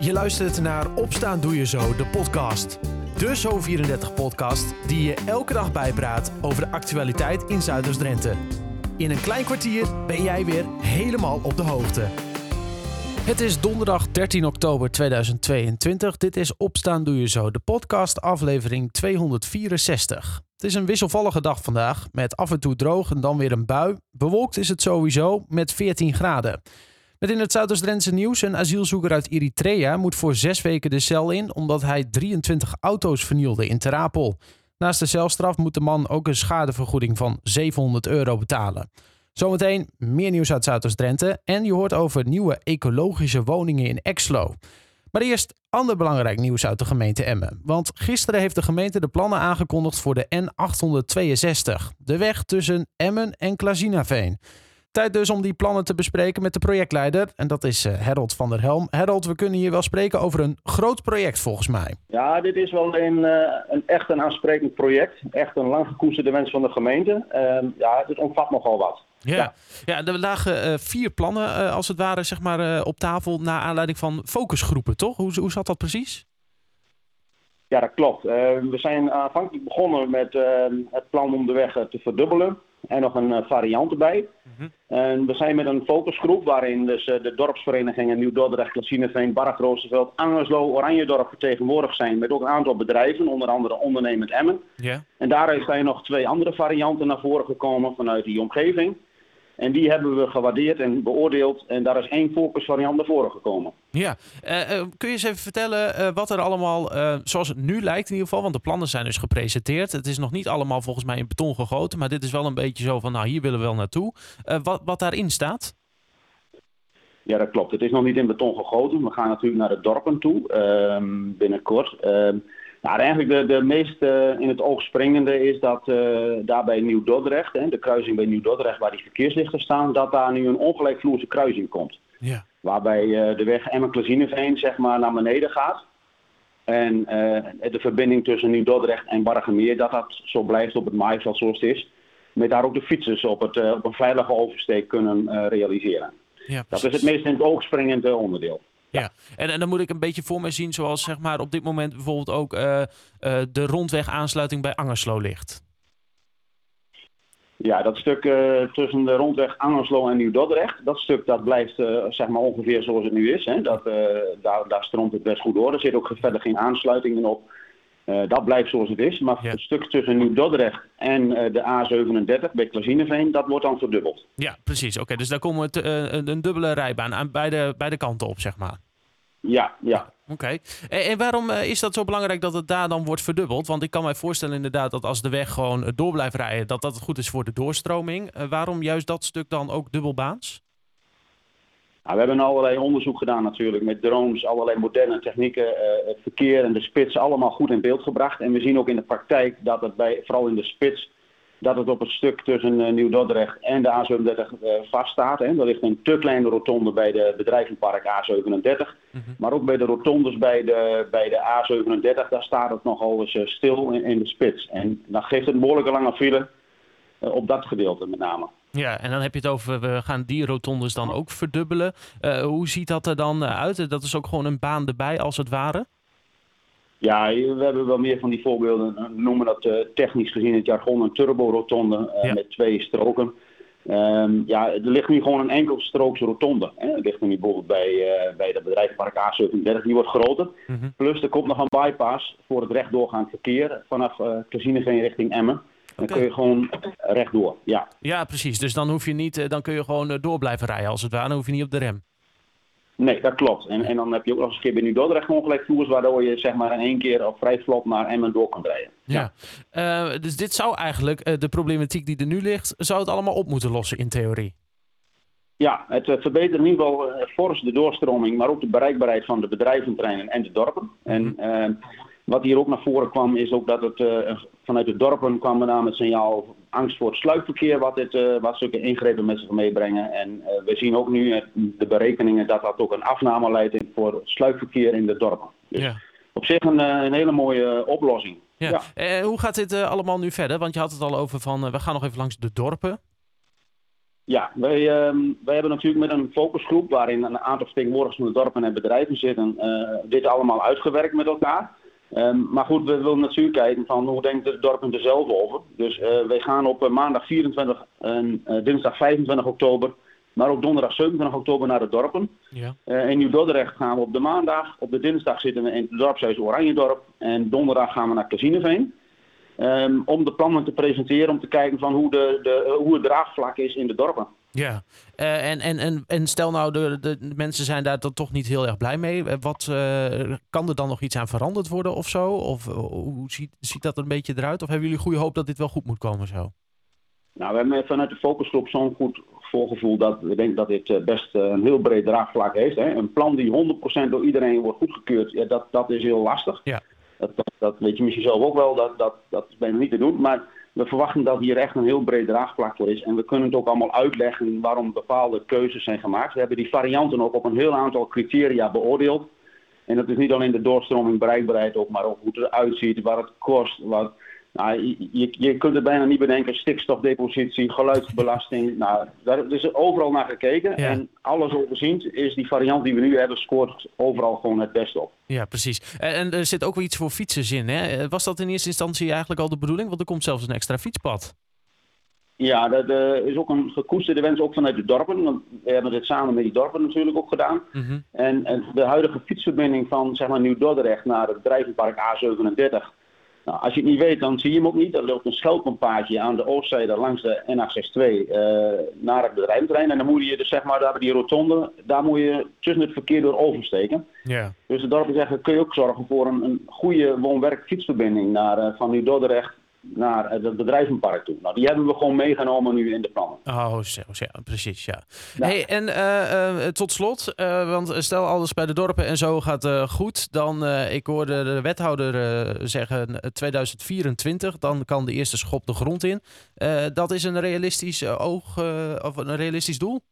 Je luistert naar Opstaan Doe Je Zo, de podcast. De Zo34-podcast die je elke dag bijpraat over de actualiteit in Zuiders-Drenthe. In een klein kwartier ben jij weer helemaal op de hoogte. Het is donderdag 13 oktober 2022. Dit is Opstaan Doe Je Zo, de podcast aflevering 264. Het is een wisselvallige dag vandaag, met af en toe droog en dan weer een bui. Bewolkt is het sowieso met 14 graden. Met in het Zuidoost-Drentse nieuws een asielzoeker uit Eritrea moet voor zes weken de cel in omdat hij 23 auto's vernielde in Terapel. Naast de celstraf moet de man ook een schadevergoeding van 700 euro betalen. Zometeen meer nieuws uit Zuidoost-Drenthe en je hoort over nieuwe ecologische woningen in Exlo. Maar eerst ander belangrijk nieuws uit de gemeente Emmen. Want gisteren heeft de gemeente de plannen aangekondigd voor de N862, de weg tussen Emmen en Klazinaveen. Tijd dus om die plannen te bespreken met de projectleider. En dat is uh, Harold van der Helm. Harold, we kunnen hier wel spreken over een groot project volgens mij. Ja, dit is wel een, uh, een echt een aansprekend project. Echt een lang gekoesterde wens van de gemeente. Uh, ja, het omvat nogal wat. Ja, ja. ja er lagen uh, vier plannen als het ware zeg maar, op tafel... naar aanleiding van focusgroepen, toch? Hoe, hoe zat dat precies? Ja, dat klopt. we zijn aanvankelijk begonnen met het plan om de weg te verdubbelen en nog een variant erbij. Mm-hmm. En we zijn met een focusgroep waarin dus uh, de dorpsverenigingen Nieuw-Dordrecht, Klassineveen, Bark Angerslo, Oranjedorp vertegenwoordigd zijn. Met ook een aantal bedrijven, onder andere ondernemend Emmen. Yeah. En daaruit zijn nog twee andere varianten naar voren gekomen vanuit die omgeving. En die hebben we gewaardeerd en beoordeeld. En daar is één focusvariant naar voren gekomen. Ja, uh, uh, kun je eens even vertellen uh, wat er allemaal, zoals het nu lijkt in ieder geval, want de plannen zijn dus gepresenteerd. Het is nog niet allemaal volgens mij in beton gegoten, maar dit is wel een beetje zo van, nou hier willen we wel naartoe. wat, wat daarin staat? Ja, dat klopt. Het is nog niet in beton gegoten. We gaan natuurlijk naar de dorpen toe ehm, binnenkort. Nou, eigenlijk de, de meest uh, in het oog springende is dat uh, daar bij Nieuw-Dordrecht, de kruising bij Nieuw-Dordrecht waar die verkeerslichten staan, dat daar nu een ongelijkvloerse kruising komt. Ja. Waarbij uh, de weg Emmen-Klazineveen zeg maar naar beneden gaat. En de verbinding tussen Nieuw-Dordrecht en Bargemeer, dat dat zo blijft op het maaiveld zoals het is. Met daar ook de fietsers op, het, op een veilige oversteek kunnen realiseren. Ja, dat is het meest in het oog springende onderdeel. Ja, en, en dan moet ik een beetje voor me zien zoals zeg maar, op dit moment bijvoorbeeld ook uh, uh, de rondwegaansluiting bij Angerslo ligt. Ja, dat stuk uh, tussen de rondweg Angerslo en Nieuw-Dordrecht, dat stuk dat blijft zeg maar ongeveer zoals het nu is. Hè. Dat, daar, daar stroomt het best goed door. Er zit ook verder geen aansluitingen op. dat blijft zoals het is. Maar ja. het stuk tussen Nieuw-Dordrecht en de A37 bij Klazineveen, dat wordt dan verdubbeld. Ja, precies. Oké, okay, dus daar komen we een, een dubbele rijbaan aan beide, beide kanten op, zeg maar. Ja, ja. Oké. Okay. En, en, waarom is dat zo belangrijk dat het daar dan wordt verdubbeld? Want ik kan mij voorstellen inderdaad dat als de weg gewoon door blijft rijden, dat dat goed is voor de doorstroming. Waarom juist dat stuk dan ook dubbelbaans? Nou, we hebben allerlei onderzoek gedaan natuurlijk met drones, allerlei moderne technieken, uh, het verkeer en de spits allemaal goed in beeld gebracht. En we zien ook in de praktijk dat het bij, vooral in de spits dat het op het stuk tussen uh, Nieuw-Dordrecht en de A37 uh, vaststaat. Hè. Er ligt een te kleine rotonde bij de bedrijvenpark A37. Mm -hmm. Maar ook bij de rotondes bij de, bij de A37, daar staat het nogal eens stil in, in, de spits. En dan geeft het een behoorlijke lange file op dat gedeelte met name. Ja, en dan heb je het over, we gaan die rotondes dan ook verdubbelen. hoe ziet dat er dan uit? Dat is ook gewoon een baan erbij als het ware? Ja, we hebben wel meer van die voorbeelden. We noemen dat uh, technisch gezien het jargon een turborotonde uh, ja. met twee stroken. Um, ja, er ligt nu gewoon een enkel strooks rotonde. Hè. Er ligt nu bijvoorbeeld bij, uh, bij het bedrijfspark A37, die wordt groter. Mm -hmm. Plus er komt nog een bypass voor het rechtdoorgaand verkeer vanaf uh, richting Emmen. Dan kun je gewoon rechtdoor, ja. Ja, precies. Dus dan hoef je niet, dan kun je gewoon door blijven rijden als het ware. Dan hoef je niet op de rem. Nee, dat klopt. En, en dan heb je ook nog eens een keer bij Nieuw-Dordrecht ongelijkvloers, waardoor je zeg maar in één keer op vrij vlot naar Emmen door kan rijden. Ja, ja. Uh, dus dit zou eigenlijk, uh, de problematiek die er nu ligt, zou het allemaal op moeten lossen in theorie? Ja, het uh, verbetert in ieder geval fors de doorstroming, maar ook de bereikbaarheid van de bedrijventreinen en de dorpen. Mm -hmm. En wat hier ook naar voren kwam, is ook dat het vanuit de dorpen kwam met name het signaal angst voor het sluipverkeer, wat, dit, uh, wat zulke ingrepen met zich meebrengen. En uh, we zien ook nu de berekeningen dat dat ook een afname leidt voor sluipverkeer in de dorpen. Dus ja. op zich een, een hele mooie oplossing. Ja. ja. Uh, hoe gaat dit allemaal nu verder? Want je had het al over van we gaan nog even langs de dorpen. Ja, wij, ehm, wij hebben natuurlijk met een focusgroep waarin een aantal vertegenwoordigers van de dorpen en bedrijven zitten, uh, dit allemaal uitgewerkt met elkaar. Um, maar goed, we willen natuurlijk kijken van hoe denkt de dorpen er zelf over. Dus uh, wij gaan op maandag 24 en dinsdag 25 oktober maar ook donderdag 27 oktober naar de dorpen. Ja. Uh, in Nieuw-Dordrecht gaan we op de maandag. Op de dinsdag zitten we in het dorpshuis Oranjedorp. En donderdag gaan we naar Casineveen. Um, om de plannen te presenteren, om te kijken van hoe, de, de, hoe het draagvlak is in de dorpen. Ja, uh, en, en, en, en stel nou, de, de, mensen zijn daar dan toch niet heel erg blij mee. Eh, wat, uh, kan er dan nog iets aan veranderd worden of zo? Of hoe ziet, ziet dat een beetje eruit? Of hebben jullie goede hoop dat dit wel goed moet komen zo? Nou, we hebben vanuit de focusgroep zo'n goed voorgevoel dat we denken dat dit best een heel breed draagvlak heeft. Hè. Een plan die 100% door iedereen wordt goedgekeurd, ja, dat, dat is heel lastig. Ja. Dat, dat, dat, weet je misschien zelf ook wel, dat, dat, dat is bijna niet te doen. Maar we verwachten dat hier echt een heel breed draagvlak voor is. En we kunnen het ook allemaal uitleggen waarom bepaalde keuzes zijn gemaakt. We hebben die varianten ook op een heel aantal criteria beoordeeld. En dat is niet alleen de doorstroming, bereikbaarheid ook, maar ook hoe het eruit ziet, waar het kost, wat, nou, je, je kunt het bijna niet bedenken. Stikstofdepositie, geluidsbelasting. Nou, daar is overal naar gekeken. En alles overzien is die variant die we nu hebben, scoort overal gewoon het beste op. Ja, precies. En er zit ook wel iets voor fietsers in. Hè? Was dat in eerste instantie eigenlijk al de bedoeling? Want er komt zelfs een extra fietspad. Ja, dat uh, is ook een gekoesterde wens ook vanuit de dorpen. Want we hebben dit samen met die dorpen natuurlijk ook gedaan. Mhm. en, en, de huidige fietsverbinding van zeg maar, Nieuw-Dordrecht naar het bedrijvenpark A37 nou, als je het niet weet, dan zie je hem ook niet. Er loopt een schelpenpaadje aan de oostzijde langs de N862 uh, naar het bedrijventerrein. En dan moet je dus zeg maar, daar die rotonde, daar moet je tussen het verkeer door oversteken. Ja. Dus de dorpen zeggen, kun je ook zorgen voor een, een goede woon-werk fietsverbinding naar, uh, van Nieuw-Dordrecht naar het bedrijvenpark toe. Nou, die hebben we gewoon meegenomen nu in de plannen. Oh, zo, ja, precies, ja. Hey, en uh, uh, tot slot, uh, want stel alles bij de dorpen en zo gaat goed, dan, ik hoorde de wethouder zeggen 2024, dan kan de eerste schop de grond in. dat is een realistisch oog, of een realistisch doel?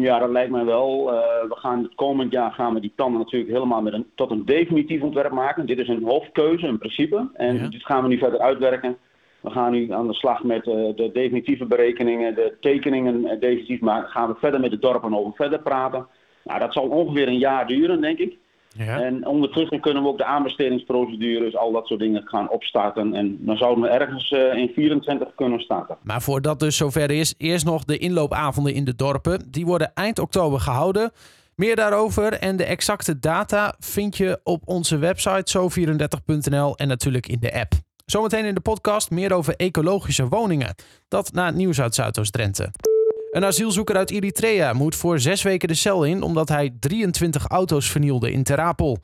Ja, dat lijkt mij wel. Uh, we gaan het komend jaar gaan we die plannen natuurlijk helemaal met een, tot een definitief ontwerp maken. Dit is een hoofdkeuze, een principe. En dit gaan we nu verder uitwerken. We gaan nu aan de slag met uh, de definitieve berekeningen, de tekeningen uh, definitief maken. Gaan we verder met de dorpen over verder praten. Nou, dat zal ongeveer een jaar duren, denk ik. Ja. En ondertussen kunnen we ook de aanbestedingsprocedures, al dat soort dingen gaan opstarten. En dan zouden we ergens uh, in 24 kunnen starten. Maar voordat dus zover is, eerst nog de inloopavonden in de dorpen. Die worden eind oktober gehouden. Meer daarover en de exacte data vind je op onze website zo34.nl en natuurlijk in de app. Zometeen in de podcast meer over ecologische woningen. Dat na het nieuws uit Zuidoost-Drenthe. Een asielzoeker uit Eritrea moet voor zes weken de cel in omdat hij 23 auto's vernielde in Terapel.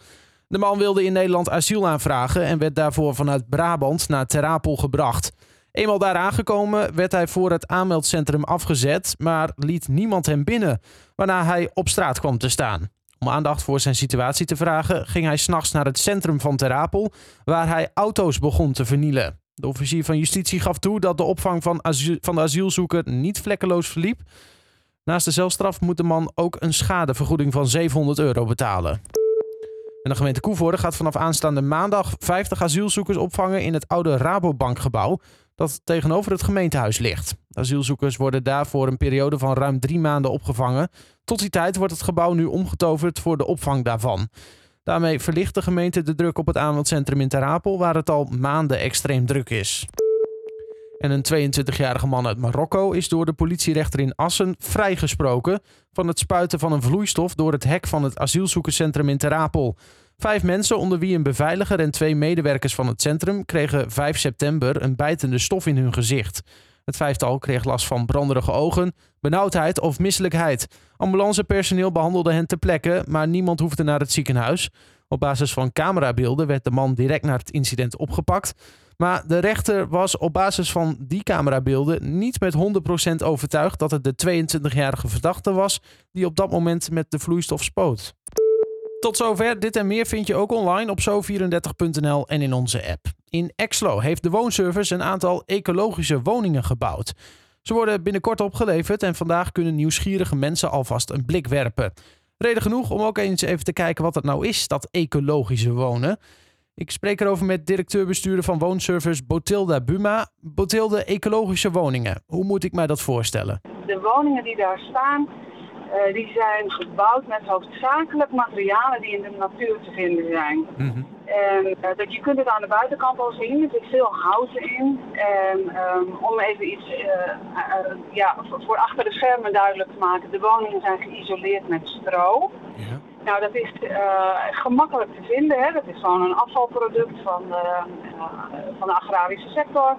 De man wilde in Nederland asiel aanvragen en werd daarvoor vanuit Brabant naar Terapel gebracht. Eenmaal daar aangekomen werd hij voor het aanmeldcentrum afgezet, maar liet niemand hem binnen, waarna hij op straat kwam te staan. Om aandacht voor zijn situatie te vragen, ging hij s'nachts naar het centrum van Terapel, waar hij auto's begon te vernielen. De officier van justitie gaf toe dat de opvang van, van de asielzoeker niet vlekkeloos verliep. Naast de zelfstraf moet de man ook een schadevergoeding van 700 euro betalen. En de gemeente Koevoorde gaat vanaf aanstaande maandag 50 asielzoekers opvangen in het oude Rabobankgebouw dat tegenover het gemeentehuis ligt. asielzoekers worden daar voor een periode van ruim drie maanden opgevangen. Tot die tijd wordt het gebouw nu omgetoverd voor de opvang daarvan. Daarmee verlicht de gemeente de druk op het aanmeldcentrum in Terapel, waar het al maanden extreem druk is. En een 22-jarige man uit Marokko is door de politierechter in Assen vrijgesproken van het spuiten van een vloeistof door het hek van het asielzoekerscentrum in Terapel. Vijf mensen, onder wie een beveiliger en twee medewerkers van het centrum, kregen 5 september een bijtende stof in hun gezicht. Het vijftal kreeg last van branderige ogen, benauwdheid of misselijkheid. Ambulancepersoneel behandelde hen ter plekke, maar niemand hoefde naar het ziekenhuis. Op basis van camerabeelden werd de man direct naar het incident opgepakt. Maar de rechter was op basis van die camerabeelden niet met 100% overtuigd dat het de 22-jarige verdachte was die op dat moment met de vloeistof spoot. Tot zover. Dit en meer vind je ook online op zo34.nl en in onze app. In Exlo heeft de woonservice een aantal ecologische woningen gebouwd. Ze worden binnenkort opgeleverd en vandaag kunnen nieuwsgierige mensen alvast een blik werpen. Reden genoeg om ook eens even te kijken wat het nou is, dat ecologische wonen. Ik spreek erover met directeur-bestuurder van woonservice Botilda Buma. Botilde, ecologische woningen. Hoe moet ik mij dat voorstellen? de woningen die daar staan, uh, die zijn gebouwd met hoofdzakelijk materialen die in de natuur te vinden zijn. Mhm. En uh, dat je kunt het aan de buitenkant al zien, er zit veel hout in. En um, om even iets uh, ja, voor achter de schermen duidelijk te maken, de woningen zijn geïsoleerd met stro. Ja. Nou, dat is gemakkelijk te vinden. Hè? Dat is gewoon een afvalproduct van de, van de agrarische sector.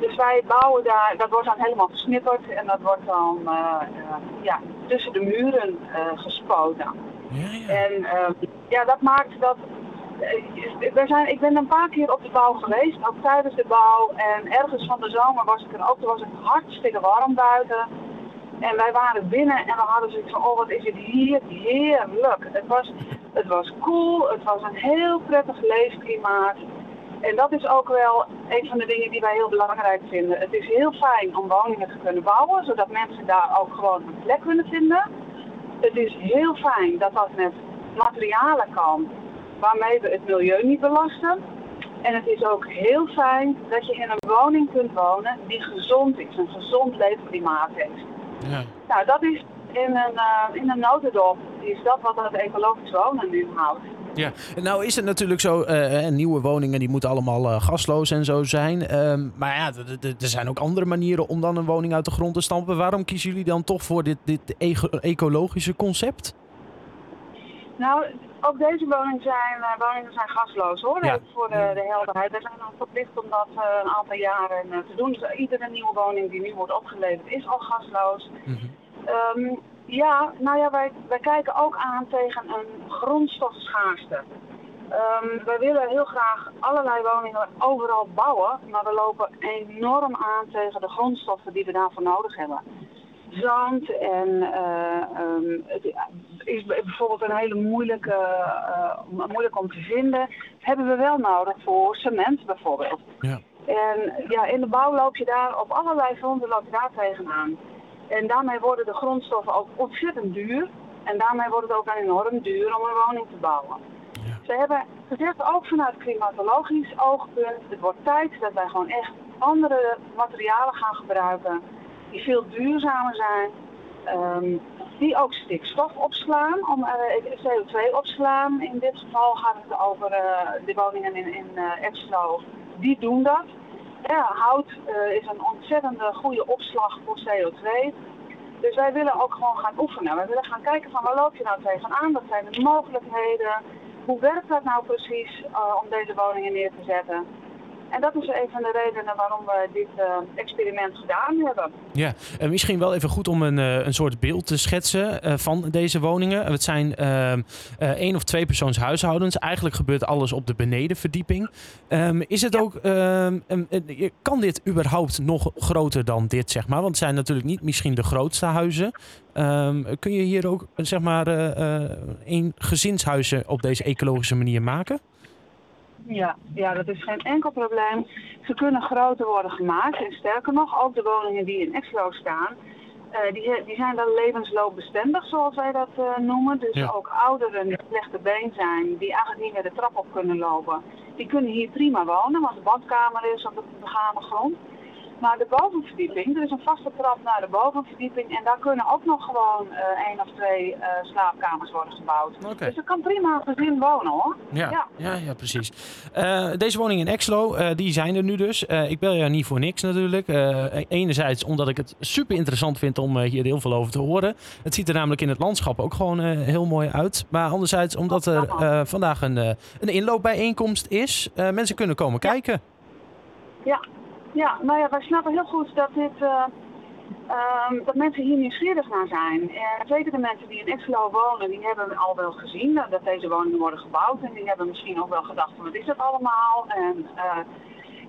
Dus wij bouwen daar, dat wordt dan helemaal gesnipperd en dat wordt dan uh, ja, tussen de muren uh, gespoten. Ja, ja. En ja, dat maakt dat. We zijn, ik ben een paar keer op de bouw geweest, ook tijdens de bouw. En ergens van de zomer was ik er ook, toen was het hartstikke warm buiten. En wij waren binnen en we hadden zoiets van, oh wat is het hier heerlijk. Het was, het was cool, het was een heel prettig leefklimaat. En dat is ook wel een van de dingen die wij heel belangrijk vinden. Het is heel fijn om woningen te kunnen bouwen, zodat mensen daar ook gewoon een plek kunnen vinden. Het is heel fijn dat dat met materialen kan waarmee we het milieu niet belasten. En het is ook heel fijn dat je in een woning kunt wonen die gezond is, een gezond leefklimaat heeft. Ja. Nou, dat is in een, uh, in een notendop, is dat wat het ecologisch wonen nu houdt. Ja, nou is het natuurlijk zo, uh, nieuwe woningen die moeten allemaal uh, gasloos en zo zijn. Ehm, maar ja, er zijn ook andere manieren om dan een woning uit de grond te stampen. Waarom kiezen jullie dan toch voor dit, dit ecologische concept? Nou, ook deze woningen zijn, woningen zijn gasloos hoor, ja. voor de, de helderheid. We zijn al verplicht om dat een aantal jaren te doen. Dus iedere nieuwe woning die nu wordt opgeleverd is al gasloos. Mm ja, nou ja, wij, wij kijken ook aan tegen een grondstofschaarste. Um, wij willen heel graag allerlei woningen overal bouwen, maar we lopen enorm aan tegen de grondstoffen die we daarvoor nodig hebben. Zand en uh, het is bijvoorbeeld een hele moeilijke, uh, moeilijk om te vinden, hebben we wel nodig voor cement bijvoorbeeld. Ja. En ja, in de bouw loop je daar op allerlei fronten loop je daar tegenaan. En daarmee worden de grondstoffen ook ontzettend duur. En daarmee wordt het ook enorm duur om een woning te bouwen. Ja. Ze hebben gezegd, ook vanuit klimatologisch oogpunt, het wordt tijd dat wij gewoon echt andere materialen gaan gebruiken. Die veel duurzamer zijn. Um, die ook stikstof opslaan, om, uh, eh, CO2 opslaan. In dit geval gaat het over uh, de woningen in, in uh, Die doen dat. Ja, hout uh, is een ontzettende goede opslag voor CO2. Dus wij willen ook gewoon gaan oefenen. We willen gaan kijken van waar loop je nou tegenaan? Wat zijn de mogelijkheden? Hoe werkt dat nou precies uh, om deze woningen neer te zetten? En dat is een van de redenen waarom we dit uh, experiment gedaan hebben. Ja, en misschien wel even goed om een, uh, een soort beeld te schetsen uh, van deze woningen. Het zijn ehm, één of twee persoons huishoudens. Eigenlijk gebeurt alles op de benedenverdieping. Um, is het ja. ook, um, kan dit überhaupt nog groter dan dit, zeg maar? Want het zijn natuurlijk niet misschien de grootste huizen. kun je hier ook, zeg maar, een gezinshuizen op deze ecologische manier maken? Ja, ja, dat is geen enkel probleem. Ze kunnen groter worden gemaakt. En sterker nog, ook de woningen die in Exlo staan, uh, die, die zijn dan levensloopbestendig, zoals wij dat uh, noemen. Dus ook ouderen die slechte been zijn, die eigenlijk niet meer de trap op kunnen lopen, die kunnen hier prima wonen, want de badkamer is op de begane grond. Maar de bovenverdieping, er is een vaste trap naar de bovenverdieping en daar kunnen ook nog gewoon uh, één of twee uh, slaapkamers worden gebouwd. Okay. Dus er kan prima een gezin wonen hoor. Ja, ja. ja, ja precies. Uh, deze woning in Exlo, die zijn er nu dus. ik bel jou niet voor niks natuurlijk. enerzijds omdat ik het super interessant vind om hier heel veel over te horen. Het ziet er namelijk in het landschap ook gewoon heel mooi uit. Maar anderzijds omdat er vandaag een, een inloopbijeenkomst is. mensen kunnen komen ja. kijken. Ja, ja, nou ja, wij snappen heel goed dat, dit, uh, um, dat mensen hier nieuwsgierig naar zijn. En zeker de mensen die in Exelo wonen, die hebben al wel gezien dat, dat deze woningen worden gebouwd. En die hebben misschien ook wel gedacht wat is dat allemaal? En uh,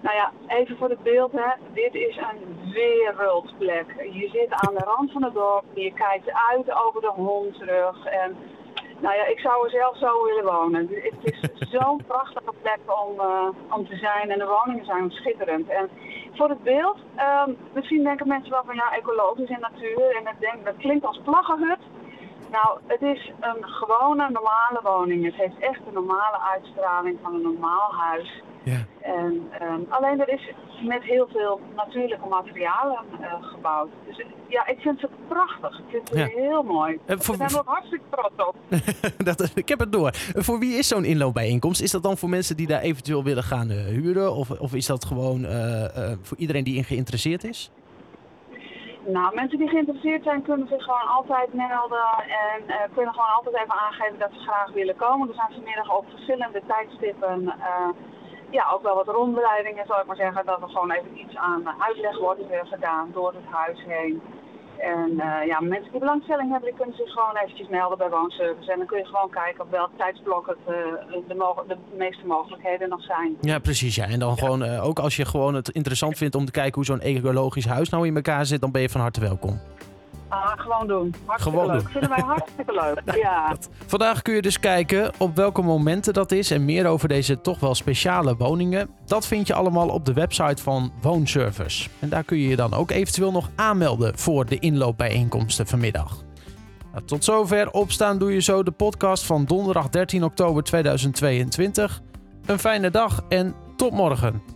nou ja, even voor het beeld, hè. dit is een wereldplek. Je zit aan de rand van het dorp, je kijkt uit over de hondrug en nou ja, ik zou er zelf zo willen wonen. Het is zo'n prachtige plek om, uh, om te zijn en de woningen zijn schitterend. En voor het beeld, uh, misschien denken mensen wel van ja, ecologisch en natuur en dat, klinkt als plaggenhut. Nou, het is een gewone normale woning. Het heeft echt een normale uitstraling van een normaal huis. En, ehm, alleen er is met heel veel natuurlijke materialen uh, gebouwd. Dus ja, ik vind ze prachtig. Ik vind ze heel mooi. Uh, voor... We zijn er hartstikke trots op. dat, ik heb het door. voor wie is zo'n inloopbijeenkomst? Is dat dan voor mensen die daar eventueel willen gaan huren? Of, of is dat gewoon voor iedereen die in geïnteresseerd is? Nou, mensen die geïnteresseerd zijn kunnen zich gewoon altijd melden en uh, kunnen gewoon altijd even aangeven dat ze graag willen komen. Er zijn vanmiddag op verschillende tijdstippen uh, ja, ook wel wat rondleidingen, zal ik maar zeggen, dat er gewoon even iets aan uitleg wordt gedaan door het huis heen. En uh, ja, mensen die belangstelling hebben, die kunnen zich gewoon eventjes melden bij Woonservice. En dan kun je gewoon kijken op welk tijdsblok het, uh, de, de, meeste mogelijkheden nog zijn. Ja, precies. Ja. En dan gewoon, uh, ook als je gewoon het interessant vindt om te kijken hoe zo'n ecologisch huis nou in elkaar zit, dan ben je van harte welkom. Ah, gewoon doen. Hartstikke gewoon leuk. Doen. Vinden wij hartstikke leuk. Ja. Vandaag kun je dus kijken op welke momenten dat is en meer over deze toch wel speciale woningen. Dat vind je allemaal op de website van Woonservice. En daar kun je je dan ook eventueel nog aanmelden voor de inloopbijeenkomsten vanmiddag. Nou, tot zover. Opstaan doe je zo de podcast van donderdag 13 oktober 2022. Een fijne dag en tot morgen.